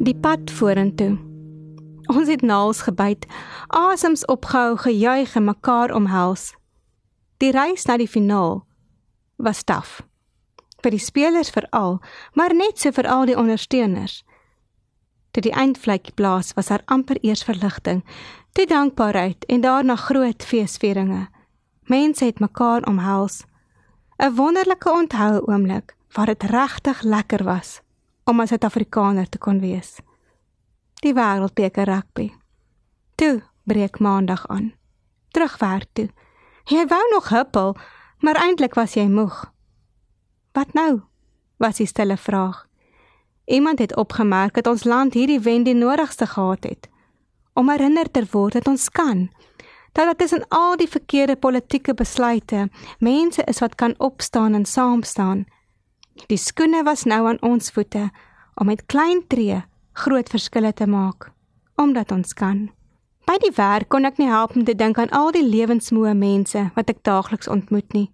Die pad vorentoe. Ons het naals gebyt, asems opgehou, gejuig en mekaar omhels. Die reis na die finaal was taaf. Vir die spelers veral, maar net so vir al die ondersteuners. Toe die eindvlek blaas, was daar amper eers verligting, toe dankbaarheid en daarna groot feesvieringe. Mense het mekaar omhels. 'n Wonderlike onthou oomblik waar dit regtig lekker was om as Suid-Afrikaner te kon wees. Die wêreldbeker rugby. Toe breek maandag aan. Terugwerk toe. Jy wou nog huppel, maar eintlik was jy moeg. Wat nou? Was die stille vraag. Iemand het opgemerk dat ons land hierdie wen die nodigste gehad het om herinner te word dat ons kan dat dit tussen al die verkeerde politieke besluite mense is wat kan opstaan en saam staan. Die skoene was nou aan ons voete om met klein tree groot verskille te maak omdat ons kan. By die werk kon ek nie help om te dink aan al die lewensmoe mense wat ek daagliks ontmoet nie.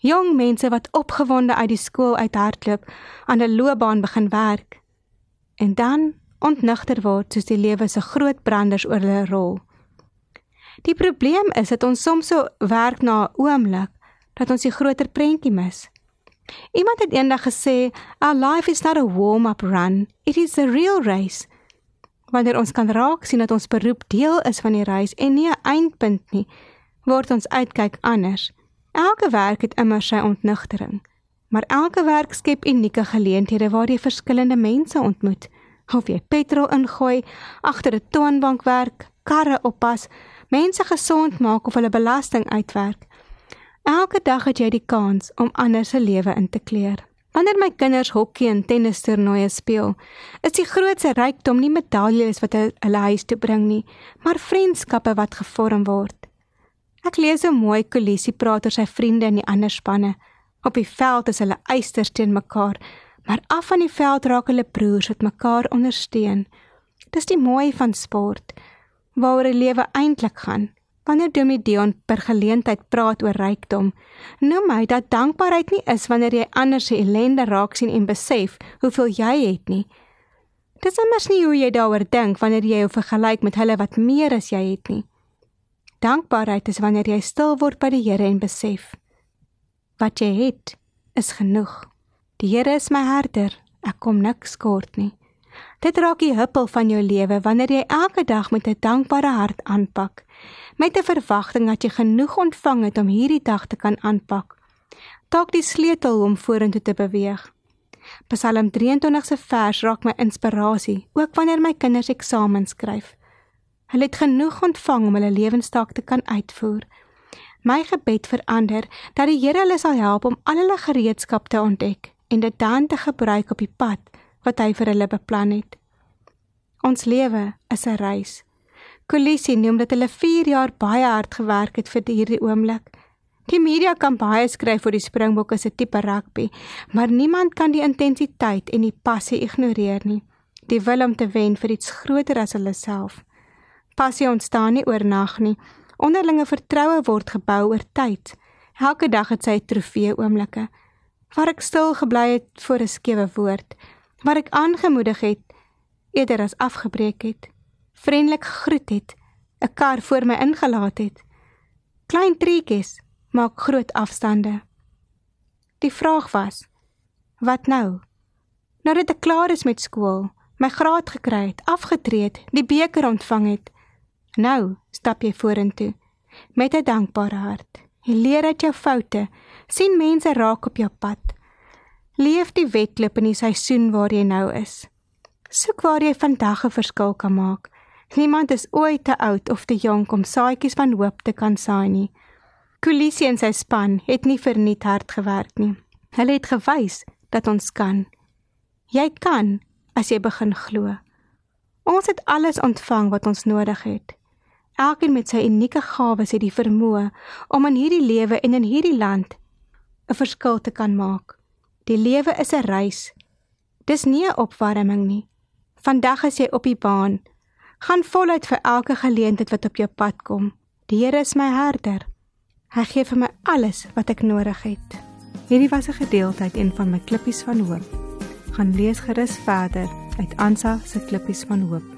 Jong mense wat opgewonde uit die skool uithardloop aan 'n loopbaan begin werk en dan ontnigter word soos die lewe se groot branders oor hulle rol. Die probleem is dat ons soms so werk na 'n oomblik dat ons die groter prentjie mis. Iemand het eendag gesê, "Our life is not a warm-up run, it is a real race." Wanneer ons kan raak sien dat ons beroep deel is van die reis en nie 'n eindpunt nie, word ons uitkyk anders. Elke werk het immer sy ontnigtering, maar elke werk skep unieke geleenthede waar jy verskillende mense ontmoet. Of jy petrol ingooi, agter 'n toonbank werk, karre oppas, mense gesond maak of hulle belasting uitwerk. Elke dag het jy die kans om ander se lewe in te kleur. Wanneer my kinders hokkie en tennistoernooie speel, is die grootste rykdom nie medaljes wat hulle huis toe bring nie, maar vriendskappe wat gevorm word. Ek lees 'n mooi kollisie praat oor sy vriende in die ander spanne. Op die veld is hulle eisters teen mekaar, maar af van die veld raak hulle broers wat mekaar ondersteun. Dis die mooi van sport waaroor die lewe eintlik gaan. Wanneer Domi Dion per geleentheid praat oor rykdom, noem hy dat dankbaarheid nie is wanneer jy ander se ellende raak sien en besef hoeveel jy het nie. Dis immers nie hoe jy daaroor dink wanneer jy jou vergelyk met hulle wat meer as jy het nie. Dankbaarheid is wanneer jy stil word by die Here en besef wat jy het is genoeg. Die Here is my herder, ek kom niks kort nie. Dit raak die huppel van jou lewe wanneer jy elke dag met 'n dankbare hart aanpak, met 'n verwagting dat jy genoeg ontvang het om hierdie dag te kan aanpak. Dalk die sleutel om vorentoe te beweeg. Psalm 23 se vers raak my inspirasie, ook wanneer my kinders eksamens skryf. Hulle het genoeg ontvang om hulle lewenstaak te kan uitvoer. My gebed verander dat die Here hulle sal help om al hulle gereedskap te ontdek en dit dan te gebruik op die pad wat hy vir hulle beplan het. Ons lewe is 'n reis. Kolisi noem dat hulle 4 jaar baie hard gewerk het vir hierdie oomblik. Die media kan baie skryf oor die Springbokke se tipe rugby, maar niemand kan die intensiteit en die passie ignoreer nie. Die wil om te wen vir iets groter as hulle self. Passie ontstaan nie oornag nie. Onderlinge vertroue word gebou oor tyd. Elke dag het sy trofee oomblikke waar ek stil gebly het voor 'n skewe woord, waar ek aangemoedig het eerder as afgebreek het, vriendelik gegroet het, 'n kar voor my ingelaat het. Klein treetjies maak groot afstande. Die vraag was: Wat nou? Nadat ek klaar is met skool, my graad gekry het, afgetree het, die beker ontvang het, nou stap jy vorentoe met 'n dankbare hart. Jy leer uit jou foute, sien mense raak op jou pad. Leef die wedloop in die seisoen waar jy nou is. Soek waar jy vandag 'n verskil kan maak. Niemand is ooit te oud of te jonk om saadjies van hoop te kan saai nie. Kulisi en sy span het nie verniet hard gewerk nie. Hulle het gewys dat ons kan. Jy kan as jy begin glo. Ons het alles ontvang wat ons nodig het. Elkeen met sy unieke gawes het die vermoë om in hierdie lewe en in hierdie land 'n verskil te kan maak. Die lewe is 'n reis. Dis nie 'n opwarming nie. Vandag is jy op die baan. Gaan voluit vir elke geleentheid wat op jou pad kom. Die Here is my herder. Hy gee vir my alles wat ek nodig het. Hierdie was 'n gedeelte uit een van my klippies van hoop. Gaan lees gerus verder uit Ansa se klippies van hoop.